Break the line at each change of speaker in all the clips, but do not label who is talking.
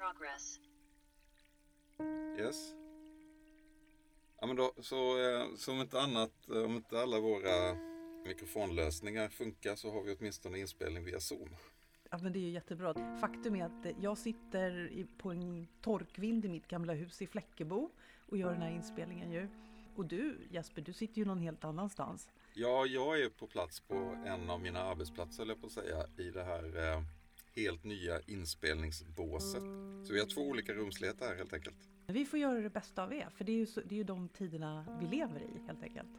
Progress.
Yes. Ja men då, så eh, som inte annat, eh, om inte alla våra mikrofonlösningar funkar så har vi åtminstone inspelning via Zoom.
Ja, men det är ju jättebra. Faktum är att jag sitter på en torkvind i mitt gamla hus i Fläckebo och gör den här inspelningen ju. Och du Jesper, du sitter ju någon helt annanstans.
Ja, jag är på plats på en av mina arbetsplatser, eller på att säga, i det här eh, helt nya inspelningsbåset. Så vi har två olika rumsligheter här helt enkelt.
Vi får göra det bästa av det, för det är ju, så, det är ju de tiderna vi lever i helt enkelt.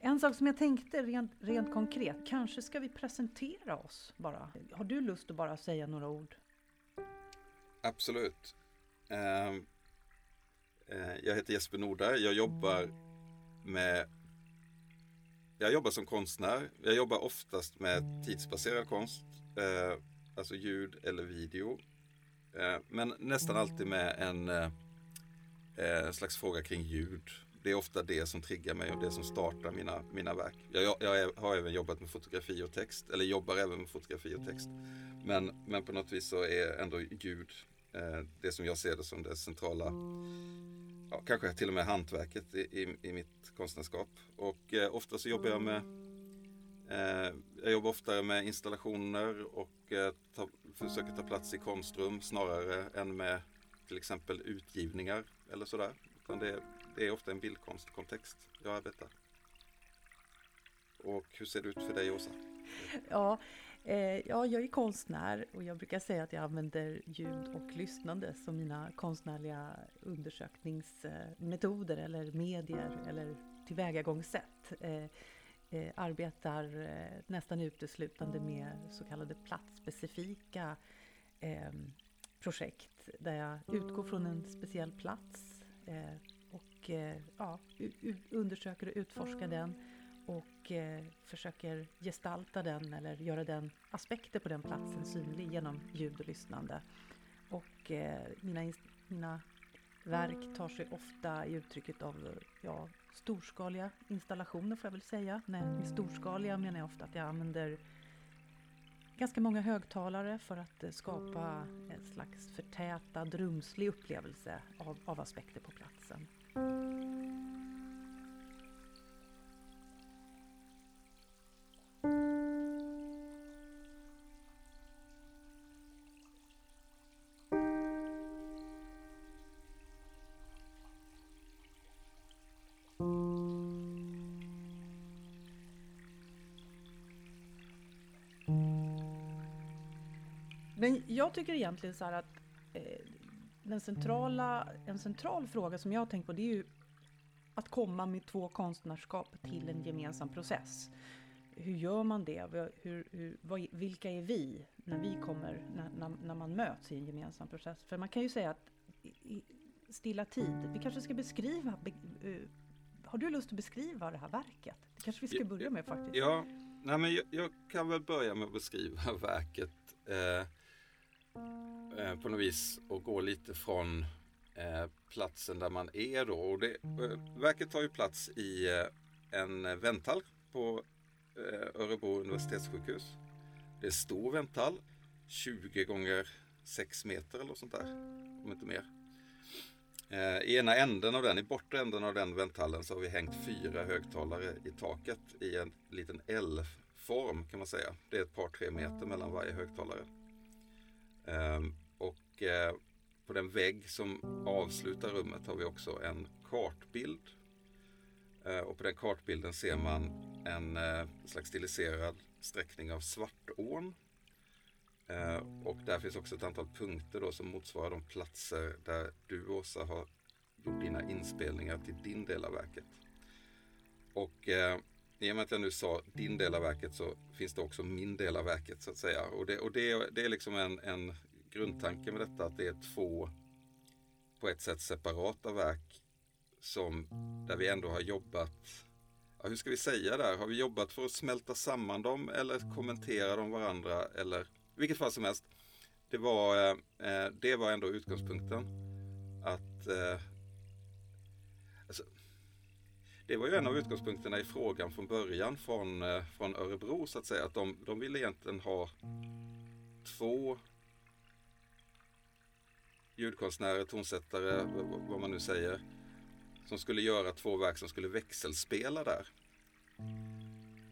En sak som jag tänkte rent, rent konkret, kanske ska vi presentera oss bara? Har du lust att bara säga några ord?
Absolut. Eh, eh, jag heter Jesper Norberg. Jag jobbar med jag jobbar som konstnär. Jag jobbar oftast med tidsbaserad konst, eh, alltså ljud eller video. Eh, men nästan alltid med en eh, eh, slags fråga kring ljud. Det är ofta det som triggar mig och det som startar mina, mina verk. Jag, jag har även jobbat med fotografi och text, eller jobbar även med fotografi och text. Men, men på något vis så är ändå ljud det som jag ser det som det centrala ja, kanske till och med hantverket i, i, i mitt konstnärskap. Och eh, ofta så jobbar jag med Eh, jag jobbar oftare med installationer och eh, ta, försöker ta plats i konstrum snarare än med till exempel utgivningar eller sådär. Utan det, det är ofta en bildkonstkontext jag arbetar. Och hur ser det ut för dig Åsa?
Ja, eh, ja, jag är konstnär och jag brukar säga att jag använder ljud och lyssnande som mina konstnärliga undersökningsmetoder eller medier eller tillvägagångssätt. Eh, eh, arbetar eh, nästan uteslutande med så kallade platsspecifika eh, projekt där jag utgår från en speciell plats eh, och eh, ja, undersöker och utforskar den och eh, försöker gestalta den eller göra den aspekter på den platsen synlig genom ljud och lyssnande. Och mina, mina verk tar sig ofta i uttrycket av ja, storskaliga installationer får jag väl säga. Med storskaliga menar jag ofta att jag använder ganska många högtalare för att eh, skapa en slags förtätad rumslig upplevelse av, av aspekter på platsen. Men jag tycker egentligen så här att eh, den centrala, en central fråga som jag har tänkt på det är ju att komma med två konstnärskap till en gemensam process. Hur gör man det? Hur, hur, vad, vilka är vi när vi kommer, när, när, när, man möts i en gemensam process? För man kan ju säga att i, stilla tid, vi kanske ska beskriva, be, uh, har du lust att beskriva det här verket? Det kanske vi ska börja med faktiskt.
Ja, nej men jag, jag kan väl börja med att beskriva verket. Eh, eh, på något vis och gå lite från eh, platsen där man är då. Och det, eh, verket tar ju plats i eh, en vänthall på eh, Örebro universitetssjukhus. Det är stor vänthall, 20 gånger 6 meter eller sånt där, om inte mer. Eh, I ena änden av den, i bortre änden av den vänthallen så har vi hängt fyra högtalare i taket i en liten L-form kan man säga. Det är ett par tre meter mellan varje högtalare. Ehm, och eh, på den vägg som avslutar rummet har vi också en kartbild. Eh, och på den kartbilden ser man en eh, slags stiliserad sträckning av Svartån. Eh, och där finns också ett antal punkter då som motsvarar de platser där du Åsa har gjort dina inspelningar till din del av verket. Och eh, i och med att jag nu sa din del av verket så finns det också min del av verket så att säga. Och det, och det, det är liksom en, en grundtanken med detta att det är två på ett sätt separata verk som där vi ändå har jobbat ja, hur ska vi säga där? Har vi jobbat för att smälta samman dem eller kommentera dem varandra eller i vilket fall som helst. Det var, eh, det var ändå utgångspunkten. Att eh, alltså, det var ju en av utgångspunkterna i frågan från början från, eh, från Örebro så att säga. Att de, de ville egentligen ha två ljudkonstnärer, tonsättare, vad man nu säger, som skulle göra två verk som skulle växelspela där.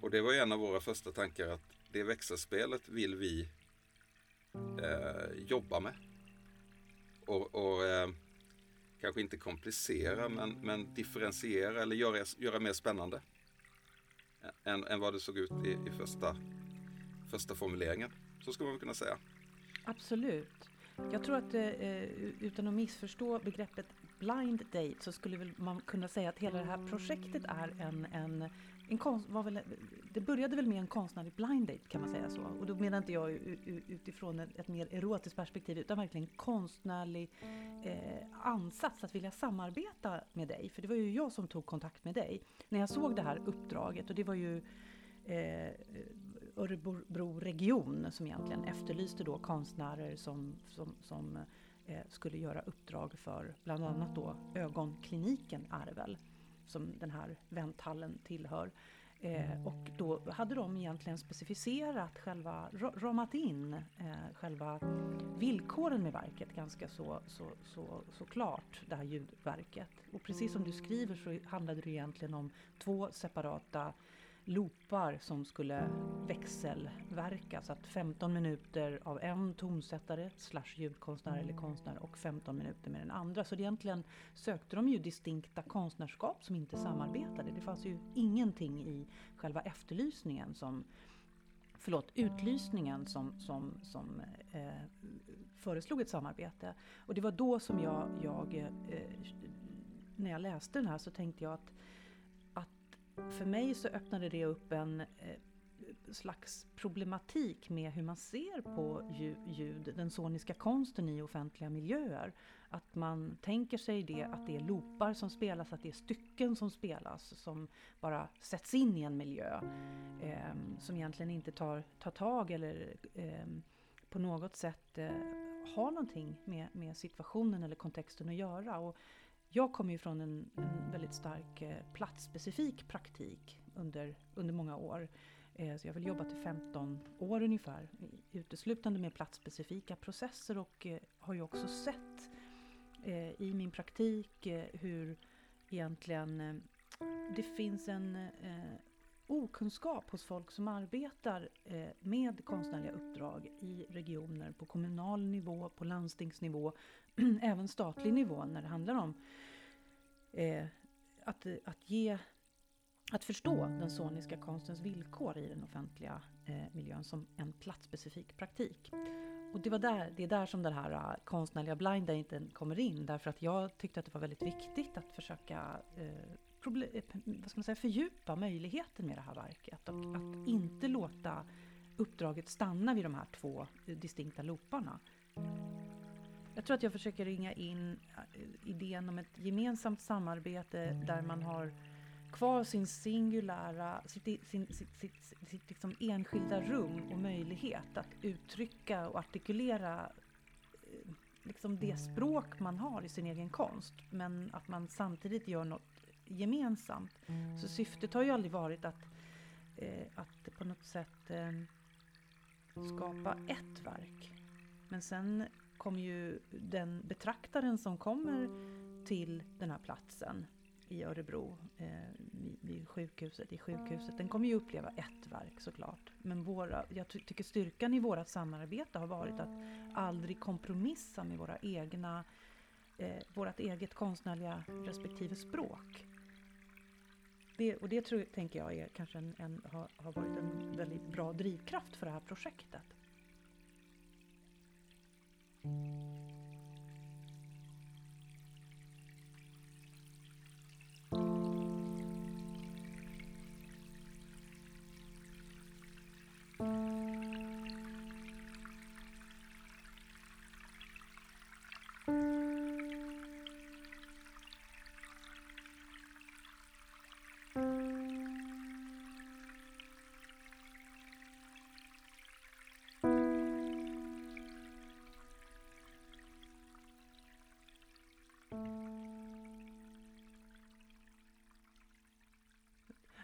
Och det var en av våra första tankar att det växelspelet vill vi eh, jobba med. Och, och eh, kanske inte komplicera men, men differentiera eller göra, göra mer spännande. Än, än vad det såg ut i, i första, första formuleringen. Så skulle man kunna säga.
Absolut. Jag tror att eh, eh, utan att missförstå begreppet blind date så skulle man kunna säga att hela det här projektet är en, en, en konst, var väl, det började väl med en konstnärlig blind date kan man säga så. Och då menar inte jag utifrån ett, ett mer erotiskt perspektiv utan verkligen konstnärlig eh, ansats att vilja samarbeta med dig. För det var ju jag som tog kontakt med dig när jag såg det här uppdraget och det var ju eh, Örebro region som egentligen efterlyste då konstnärer som, som, som eh, skulle göra uppdrag för bland annat då ögonkliniken Arvel som den här vänthallen tillhör. Eh, och då hade de egentligen specificerat själva, ramat in eh, själva villkoren med verket ganska så, så, så, så klart, det här ljudverket. Och precis som du skriver så handlade det egentligen om två separata loopar som skulle växelverka. Så att 15 minuter av en tonsättare slash ljudkonstnär eller konstnär och 15 minuter med den andra. Så egentligen sökte de ju distinkta konstnärskap som inte samarbetade. Det fanns ju ingenting i själva efterlysningen som förlåt, utlysningen som, som, som eh, föreslog ett samarbete. Och det var då som jag, jag eh, när jag läste den här så tänkte jag att för mig så öppnade det upp en eh, slags problematik med hur man ser på ljud, den soniska konsten i offentliga miljöer. Att man tänker sig det att det är loopar som spelas, att det är stycken som spelas som bara sätts in i en miljö. Eh, som egentligen inte tar, tar tag eller eh, på något sätt eh, har någonting med, med situationen eller kontexten att göra. Och jag kommer ju från en, en väldigt stark eh, platsspecifik praktik under, under många år. Eh, så jag har väl jobbat i 15 år ungefär, uteslutande med platsspecifika processer och eh, har ju också sett eh, i min praktik eh, hur egentligen eh, det finns en okunskap hos folk som arbetar eh, med konstnärliga uppdrag i regioner på kommunal nivå, på landstingsnivå, även statlig nivå när det handlar om eh, att, att ge att förstå den soniska konstens villkor i den offentliga eh, miljön som en platsspecifik praktik. Och det, var där, det är där som den här konstnärliga blind daten kommer in, därför att jag tyckte att det var väldigt viktigt att försöka eh, vad ska man säga, fördjupa möjligheten med det här verket och att inte låta uppdraget stanna vid de här två eh, distinkta looparna. Jag tror att jag försöker ringa in äh, idén om ett gemensamt samarbete där man har kvar sin singulära, sitt, sin, sitt, sitt, sitt liksom enskilda rum och möjlighet att uttrycka och artikulera äh, liksom det språk man har i sin egen konst. Men att man samtidigt gör något gemensamt. Så syftet har ju aldrig varit att, eh, att på något sätt eh, skapa ett verk. Men sen kommer ju den betraktaren som kommer till den här platsen i Örebro, eh, vid sjukhuset, i sjukhuset, den kommer ju uppleva ett verk såklart. Men våra, jag ty tycker styrkan i vårt samarbete har varit att aldrig kompromissa med våra egna, eh, vårt eget konstnärliga respektive språk. Det, och det tror, tänker jag är kanske en, en, har, har varit en väldigt bra drivkraft för det här projektet.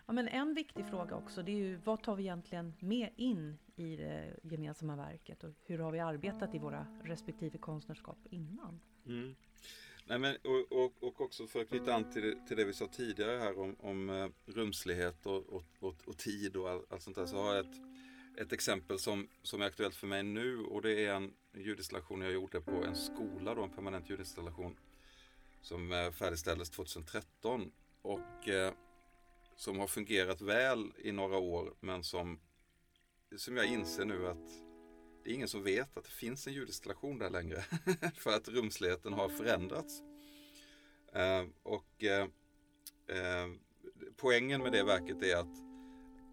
Ja, men en viktig fråga också, det är ju vad tar vi egentligen med in i det gemensamma verket och hur har vi arbetat i våra respektive konstnärskap innan?
Mm. Nej, men, och, och, och också för att knyta an till det, till det vi sa tidigare här om, om eh, rumslighet och, och, och, och, tid och all, allt sånt där så har jag ett, ett exempel som, som är aktuellt för mig nu och det är en ljudinstallation jag gjorde på en skola, då, en permanent ljudinstallation som eh, färdigställdes 2013 och eh, som har fungerat väl i några år men som, som jag inser nu att det är ingen som vet att det finns en ljudinstallation där längre för att rumsligheten har förändrats. Eh, och eh, eh, poängen med det verket är att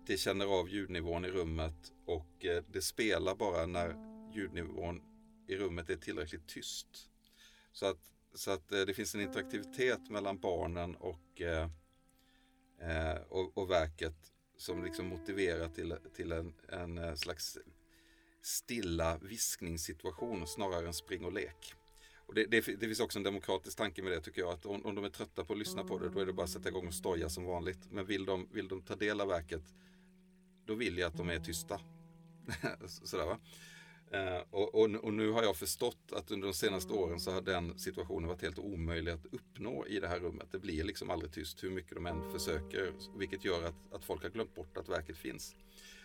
det känner av ljudnivån i rummet och eh, det spelar bara när ljudnivån i rummet är tillräckligt tyst. Så att, så att eh, det finns en interaktivitet mellan barnen och, eh, eh, och, och verket som liksom motiverar till, till en, en eh, slags stilla viskningssituation snarare än spring och lek. Och det, det, det, finns också en demokratisk tanke med det tycker jag. Att om, om, de är trötta på att lyssna på det då är det bara att sätta igång och stoja som vanligt. Men vill de, vill de ta del av verket då vill jag att de är tysta. Sådär va. Eh, och, och, och, nu har jag förstått att under de senaste åren så har den situationen varit helt omöjlig att uppnå i det här rummet. Det blir liksom aldrig tyst hur mycket de än försöker. Vilket gör att, att folk har glömt bort att verket finns.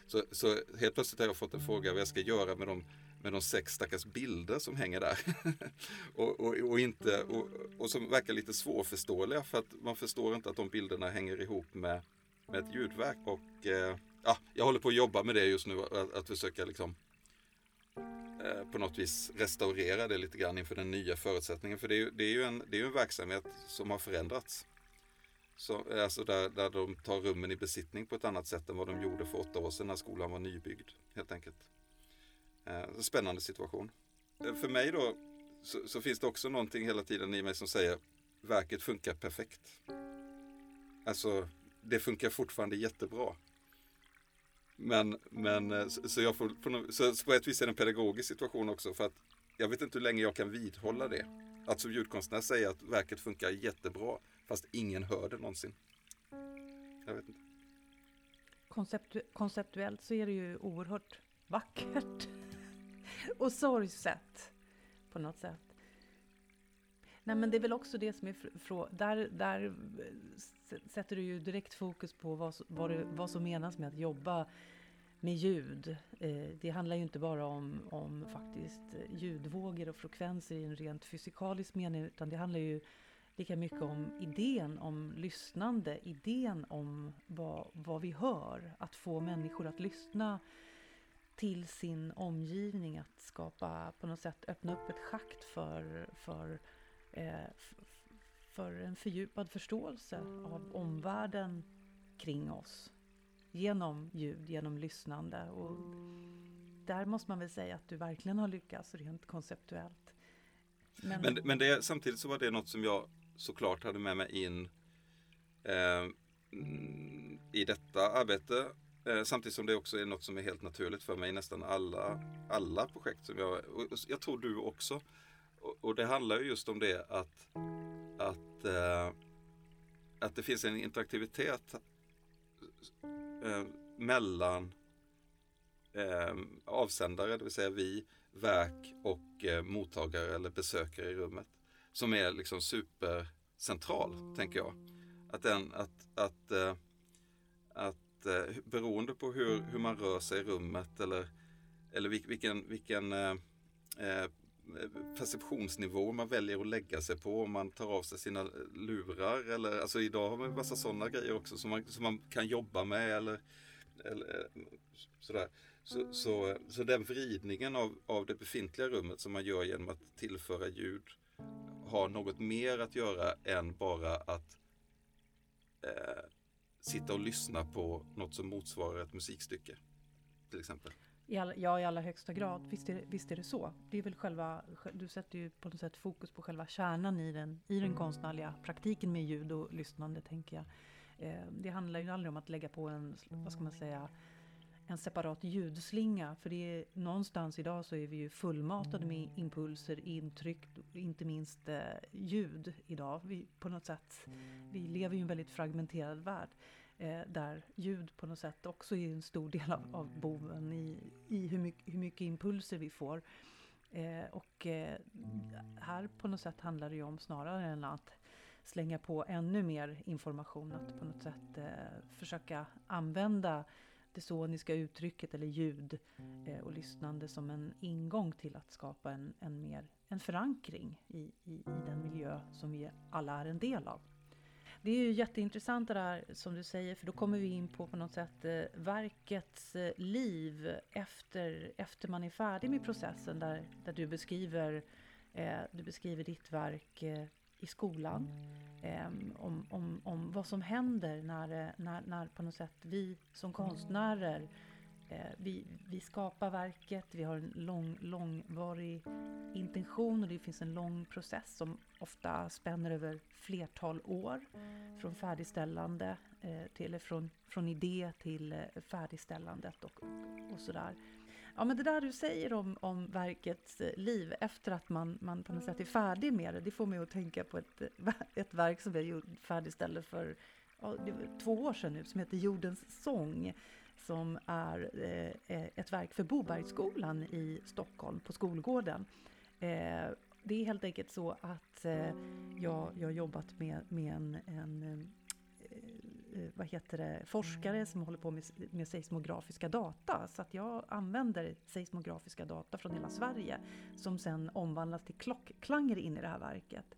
Så, så helt plötsligt har jag fått en fråga vad jag ska göra med de, med de sex stackars bilder som hänger där. och, och, och, inte, och, och som verkar lite svårförståeliga för att man förstår inte att de bilderna hänger ihop med, med ett ljudverk. Och eh, ja, jag håller på att jobba med det just nu, att, att försöka liksom Eh, på något vis restaurera det lite grann inför den nya förutsättningen. För det är, det är ju en, det är en verksamhet som har förändrats. Så, eh, alltså där, där de tar rummen i besittning på ett annat sätt än vad de gjorde för åtta år sedan när skolan var nybyggd. Helt enkelt. Eh, spännande situation. Eh, för mig då så, så, finns det också någonting hela tiden i mig som säger verket funkar perfekt. Alltså det funkar fortfarande jättebra. Men, men eh, så, så jag får, på, något, så på ett vis är det en pedagogisk situation också för att jag vet inte hur länge jag kan vidhålla det. Att som ljudkonstnär säga att verket funkar jättebra Fast ingen hör det någonsin. Jag vet inte.
Konceptu konceptuellt så är det ju oerhört vackert. och sorgset på något sätt. Nej men det är väl också det som är frågan. Där, där sätter du ju direkt fokus på vad, vad, det, vad som menas med att jobba med ljud. Eh, det handlar ju inte bara om, om faktiskt eh, ljudvågor och frekvenser i en rent fysikalisk mening utan det handlar ju lika mycket om idén om lyssnande, idén om vad, vad vi hör. Att få människor att lyssna till sin omgivning, att skapa, på något sätt öppna upp ett schakt för, för, eh, Eh, för en fördjupad förståelse av omvärlden kring oss. Genom ljud, genom lyssnande. Och där måste man väl säga att du verkligen har lyckats rent konceptuellt.
Men, men, men det, samtidigt så var det något som jag såklart hade med mig in eh, mm, i detta arbete. Eh, samtidigt som det också är något som är helt naturligt för mig i nästan alla, alla projekt som jag, och jag tror du också. Och, och det handlar ju just om det att, att, eh, att det finns en interaktivitet eh, mellan eh, avsändare, det vill säga vi, verk och eh, mottagare eller besökare i rummet som är liksom supercentral, tänker jag. Att, den, att, att, eh, att eh, beroende på hur, hur man rör sig i rummet eller, eller vilken, vilken eh, eh perceptionsnivå man väljer att lägga sig på om man tar av sig sina lurar eller alltså idag har man en massa sådana grejer också som man, som man kan jobba med eller, eller sådär. Så, så, så den vridningen av, av det befintliga rummet som man gör genom att tillföra ljud har något mer att göra än bara att eh, sitta och lyssna på något som motsvarar ett musikstycke. Till exempel.
I all, ja, i allra högsta grad. Visst är, visst är det så. Det är väl själva, du sätter ju på något sätt fokus på själva kärnan i den, i den konstnärliga praktiken med ljud och lyssnande, tänker jag. Eh, det handlar ju aldrig om att lägga på en, vad ska man säga, en separat ljudslinga. För det är, någonstans idag så är vi ju fullmatade med impulser, intryck, inte minst eh, ljud idag. Vi, på något sätt, vi lever i en väldigt fragmenterad värld. Eh, där ljud på något sätt också är en stor del av, av boven i, i hur, mycket, hur mycket impulser vi får. Eh, och eh, här på något sätt handlar det ju om snarare än att slänga på ännu mer information, att på något sätt eh, försöka använda det soniska uttrycket eller ljud eh, och lyssnande som en ingång till att skapa en, en, mer, en förankring i, i, i den miljö som vi alla är en del av. Det är ju jätteintressant det där som du säger, för då kommer vi in på på något sätt eh, verkets eh, liv efter, efter man är färdig med processen där, där du beskriver eh, du beskriver ditt verk eh, i skolan. Eh, om, om, om vad som händer när, eh, när, när på något sätt vi som konstnärer Eh, vi, vi skapar verket, vi har en lång, långvarig intention och det finns en lång process som ofta spänner över flertal år. Från färdigställande eh, till, eller från, från idé till eh, färdigställandet och, och sådär. Ja, men det där du säger om, om verkets liv efter att man, man på något sätt är färdig med det, det får mig att tänka på ett, ett verk som jag färdigställde för ja, två år sedan nu, som heter Jordens sång som är eh, eh, ett verk för Bobergsskolan i Stockholm på skolgården. Eh, det är helt enkelt så att jag, jag har jobbat med, med en, en vad heter det, forskare som håller på med, med seismografiska data. Så att jag använder seismografiska data från hela Sverige som sen omvandlas till klockklanger in i det här verket.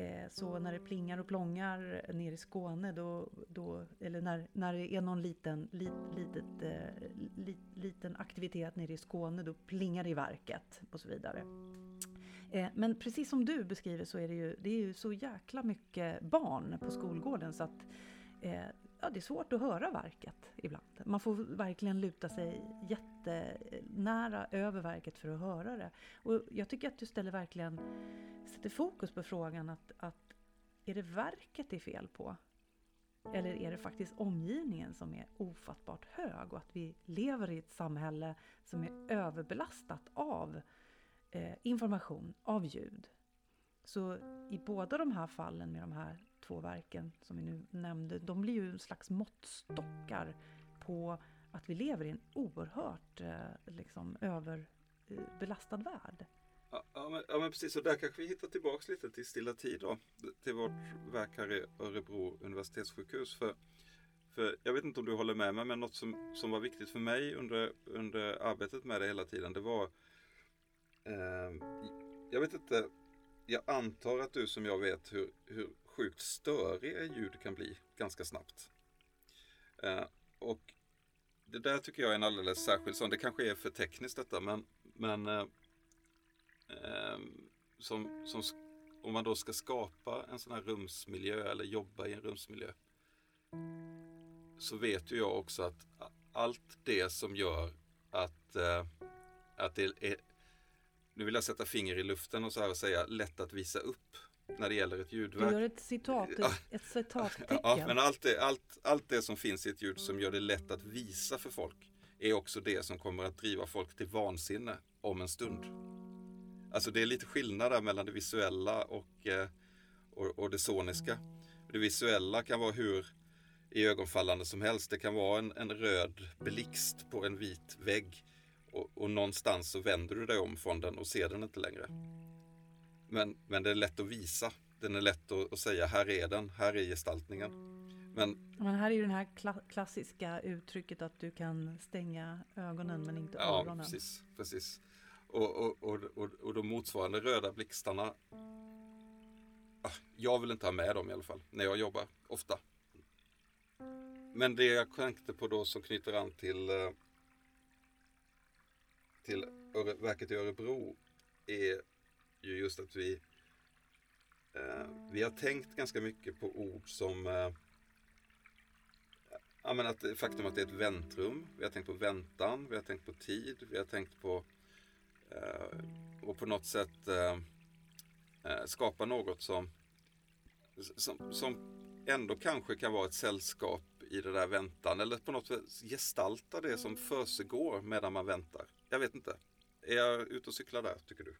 Eh, så när det plingar och plångar nere i Skåne, då, då, eller när, när det är någon liten, lit, litet, eh, lit, liten aktivitet nere i Skåne, då plingar det i verket och så vidare. Eh, men precis som du beskriver så är det ju, det är ju så jäkla mycket barn på skolgården så att ja, det är svårt att höra verket ibland. Man får verkligen luta sig jättenära över verket för att höra det. Och jag tycker att du ställer verkligen sätter fokus på frågan att, att är det verket det är fel på? Eller är det faktiskt omgivningen som är ofattbart hög och att vi lever i ett samhälle som är överbelastat av eh, information, av ljud? Så i båda de här fallen med de här två verken som vi nu nämnde, de blir ju en slags måttstockar på att vi lever i en oerhört eh, liksom, överbelastad värld.
Ja, men, ja, men, precis, och där kanske vi hittar tillbaks lite till Stilla tid då, till vårt verk här i Örebro universitetssjukhus. För, för jag vet inte om du håller med mig, men något som, som var viktigt för mig under, under arbetet med det hela tiden, det var eh, jag vet inte, jag antar att du som jag vet hur, hur sjukt störiga ljud kan bli ganska snabbt. Eh, och det där tycker jag är en alldeles särskild sån, det kanske är för tekniskt detta, men, men eh, eh, som, som, om man då ska skapa en sån här rumsmiljö eller jobba i en rumsmiljö så vet ju jag också att allt det som gör att, eh, att det är, nu vill jag sätta finger i luften och så här och säga lätt att visa upp när det gäller ett ljudverk.
Du gör ett citat, ett citattecken.
Ja, men allt det, allt, allt det som finns i ett ljud som gör det lätt att visa för folk är också det som kommer att driva folk till vansinne om en stund. Alltså det är lite skillnad där mellan det visuella och, eh, och, och det soniska. Det visuella kan vara hur ögonfallande som helst. Det kan vara en, en röd blixt på en vit vägg och, och någonstans så vänder du dig om från den och ser den inte längre. Men, men det är lätt att visa. Den är lätt att, att säga, här är den, här är gestaltningen. Men,
men här är ju det här kla klassiska uttrycket att du kan stänga ögonen men inte
ja,
öronen.
Ja, precis. precis. Och, och, och, och, och de motsvarande röda blixtarna, ah, jag vill inte ha med dem i alla fall, när jag jobbar, ofta. Men det jag tänkte på då som knyter an till, eh, till verket i Örebro är ju just att vi eh, vi har tänkt ganska mycket på ord som eh, ja, men att, faktum att det är ett väntrum. Vi har tänkt på väntan, vi har tänkt på tid, vi har tänkt på eh, och på något sätt eh, eh, skapa något som, som, som ändå kanske kan vara ett sällskap i det där väntan eller på något sätt gestalta det som försiggår medan man väntar. Jag vet inte. Är jag ute och cyklar där tycker du?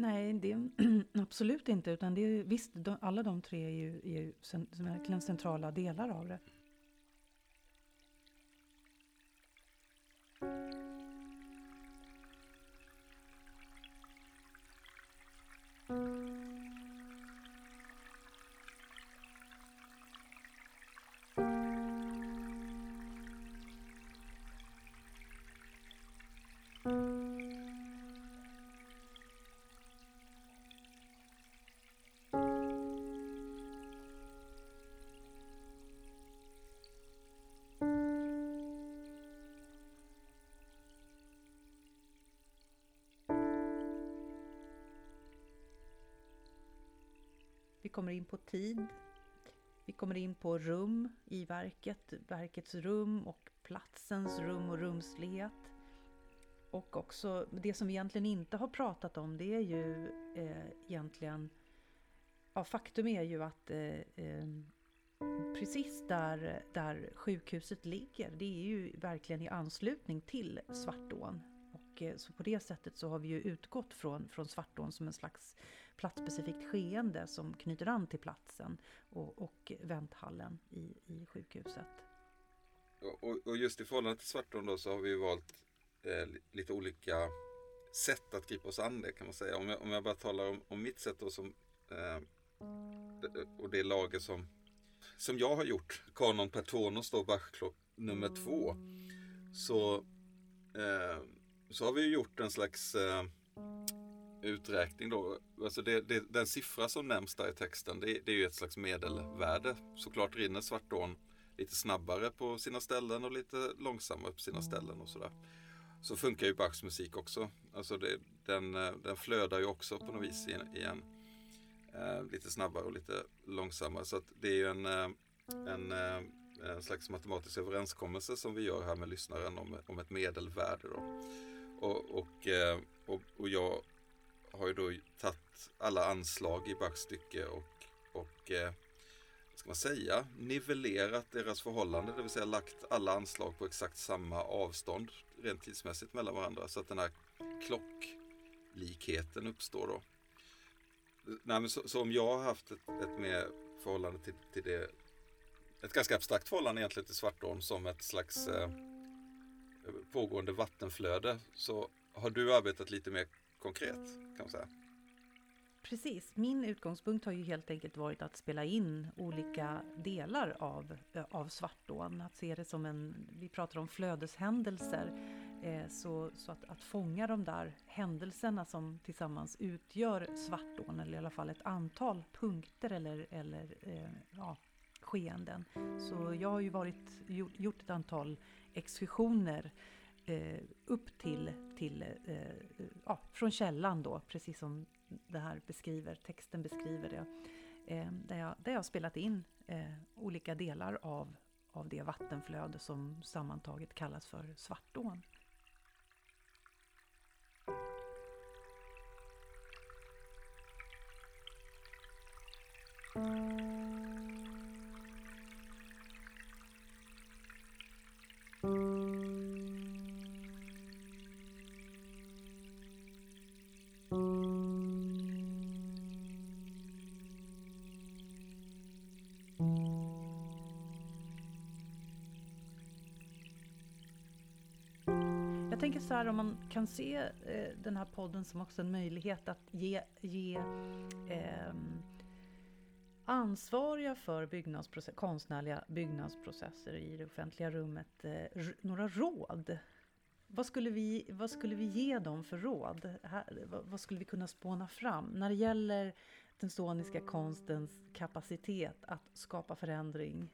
Nej, det absolut inte. Utan det är, visst, de, alla de tre är ju, är ju sen, verkligen centrala delar av det. Mm. Kommer in på tid. Vi kommer in på rum i verket, verkets rum och platsens rum och rumslighet. Och också det som vi egentligen inte har pratat om det är ju eh, egentligen Ja, faktum är ju att eh, eh, precis där, där sjukhuset ligger, det är ju verkligen i anslutning till Svartån. Och eh, så på det sättet så har vi ju utgått från, från Svartån som en slags platsspecifikt skeende som knyter an till platsen och, och vänthallen i, i sjukhuset.
Och, och just i förhållande till Svartån då så har vi valt eh, lite olika sätt att gripa oss an det kan man säga. Om jag, om jag bara talar om, om mitt sätt då som eh, och det lager som som jag har gjort, kanon per tonos då, Bachklock nummer två. Så, eh, så har vi gjort en slags eh, uträkning då. Alltså det, det, den siffra som nämns där i texten, det, det är ju ett slags medelvärde. Såklart rinner Svartån lite snabbare på sina ställen och lite långsammare på sina ställen och sådär. Så funkar ju Bachs musik också. Alltså det, den, den flödar ju också på något vis i i en eh, lite snabbare och lite långsammare. Så att det är ju en, eh, en, eh, en slags matematisk överenskommelse som vi gör här med lyssnaren om, om ett medelvärde. Då. Och, och, eh, och, och jag har ju då tagit alla anslag i Bachs stycke och, och eh, ska man säga, nivellerat deras förhållande, det vill säga lagt alla anslag på exakt samma avstånd rent tidsmässigt mellan varandra så att den här klocklikheten uppstår då. Nej, men så, så, om jag har haft ett, ett mer förhållande till, till det, ett ganska abstrakt förhållande egentligen till Svartån som ett slags eh, pågående vattenflöde så har du arbetat lite mer konkret kan man säga.
Precis, min utgångspunkt har ju helt enkelt varit att spela in olika delar av, eh, av Svartån. Att se det som en, vi pratar om flödeshändelser, eh, så, så att, att fånga de där händelserna som tillsammans utgör Svartån, eller i alla fall ett antal punkter eller, eller eh, ja, skeenden. Så jag har ju varit, gjort ett antal exkursioner eh, upp till, till eh, eh, ja, från källan då, precis som det här beskriver, texten beskriver det. Eh, där, jag, där jag spelat in eh, olika delar av, av det vattenflöde som sammantaget kallas för Svartån. Jag tänker så här om man kan se eh, den här podden som också en möjlighet att ge, ge eh, ansvariga för byggnadsprocess, konstnärliga byggnadsprocesser i det offentliga rummet eh, några råd. Vad skulle, vi, vad skulle vi ge dem för råd? Här, vad, vad, skulle vi kunna spåna fram när det gäller den soniska konstens kapacitet att skapa förändring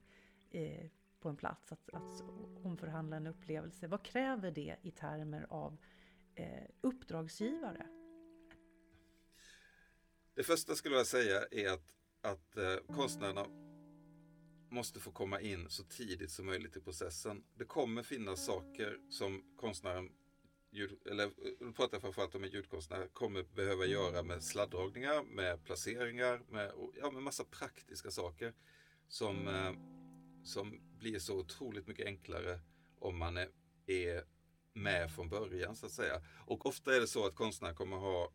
eh, på en plats, att, att omförhandla en upplevelse. Vad kräver det i termer av eh, uppdragsgivare?
Det första skulle jag säga är att, att eh, konstnärerna måste få komma in så tidigt som möjligt i processen. Det kommer finnas saker som konstnären, ljud, eller nu pratar jag framförallt om en ljudkonstnär, kommer behöva göra med sladdragningar, med placeringar, med, ja, med massa praktiska saker som eh, som blir så otroligt mycket enklare om man är, är med från början så att säga. Och ofta är det så att konstnären kommer ha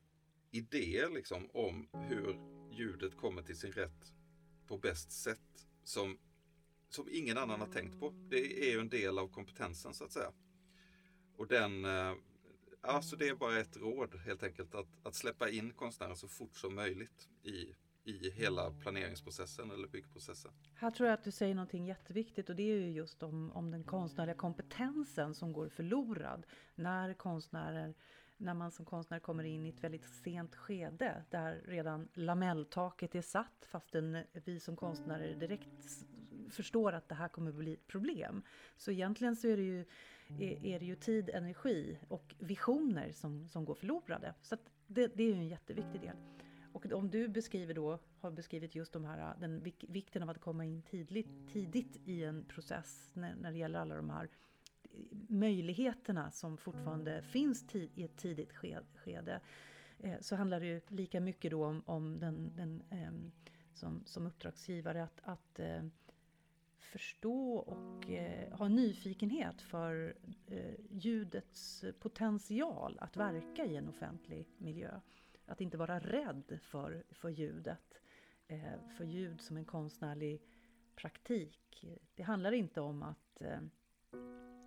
idéer liksom om hur ljudet kommer till sin rätt på bäst sätt som, som ingen annan har tänkt på. Det är ju en del av kompetensen så att säga. Och den, alltså det är bara ett råd helt enkelt att, att släppa in konstnären så fort som möjligt i, i hela planeringsprocessen eller byggprocessen.
Här tror jag att du säger någonting jätteviktigt och det är ju just om, om den konstnärliga kompetensen som går förlorad när konstnärer när man som konstnär kommer in i ett väldigt sent skede där redan lamelltaket är satt fastän vi som konstnärer direkt förstår att det här kommer bli ett problem. Så egentligen så är det ju, är, är det ju tid, energi och visioner som, som går förlorade. Så det, det är ju en jätteviktig del. Om du beskriver då, har beskrivit just de här, den vikten av att komma in tidigt, tidigt i en process när, när det gäller alla de här eh, möjligheterna som fortfarande finns i ett tidigt skede eh, så handlar det ju lika mycket då om, om den, den eh, som, som uppdragsgivare att, att eh, förstå och eh, ha nyfikenhet för eh, ljudets potential att verka i en offentlig miljö. Att inte vara rädd för, för ljudet, eh, för ljud som en konstnärlig praktik. Det handlar inte om att eh,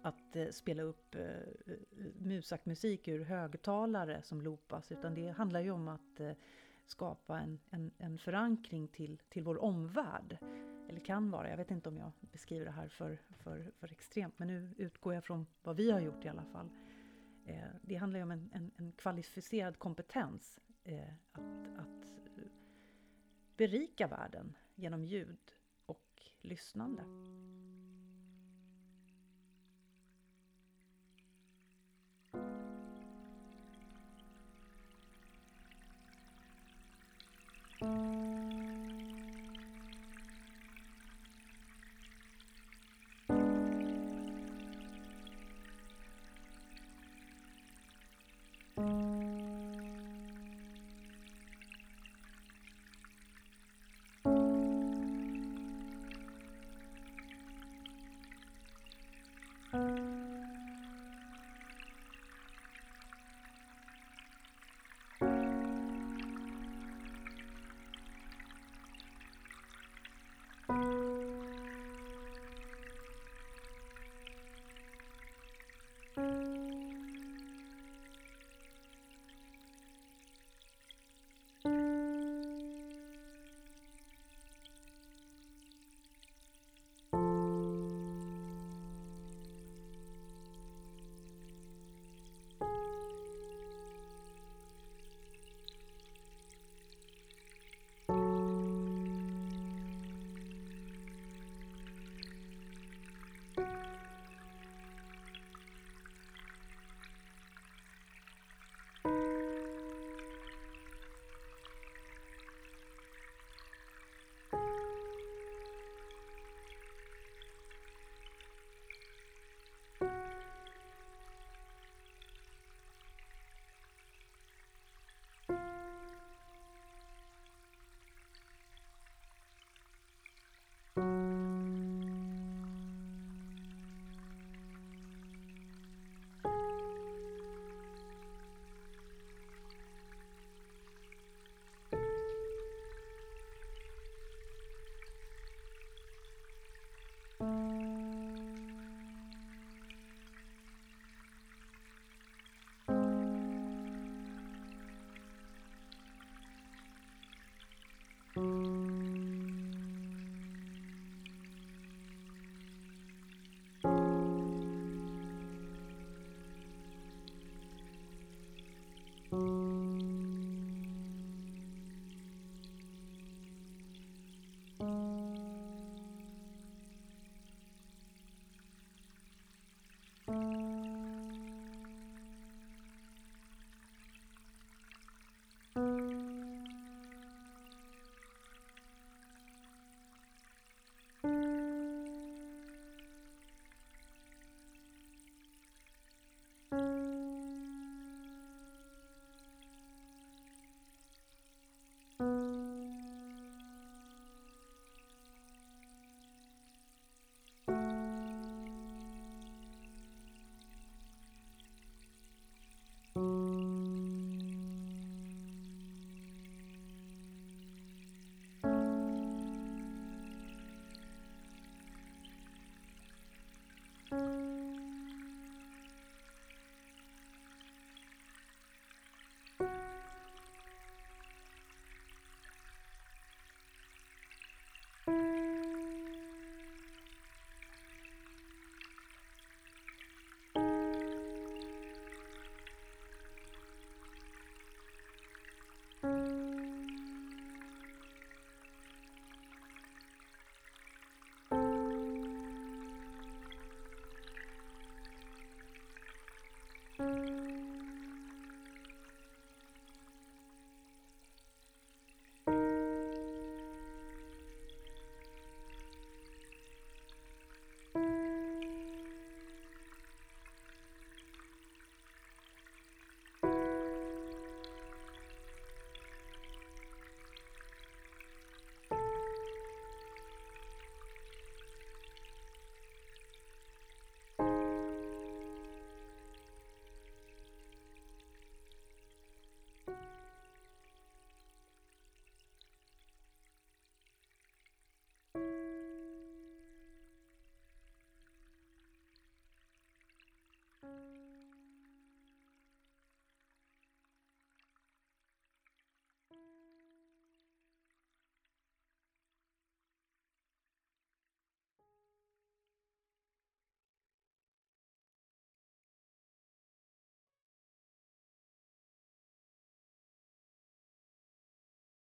att eh, spela upp eh, musakmusik ur högtalare som loopas, utan det handlar ju om att eh, skapa en, en, en, förankring till, till vår omvärld. Eller kan vara, jag vet inte om jag beskriver det här för, för, för extremt, men nu utgår jag från vad vi har gjort i alla fall. Det handlar ju om en, en, en kvalificerad kompetens Eh, att, att eh, berika världen genom ljud och lyssnande.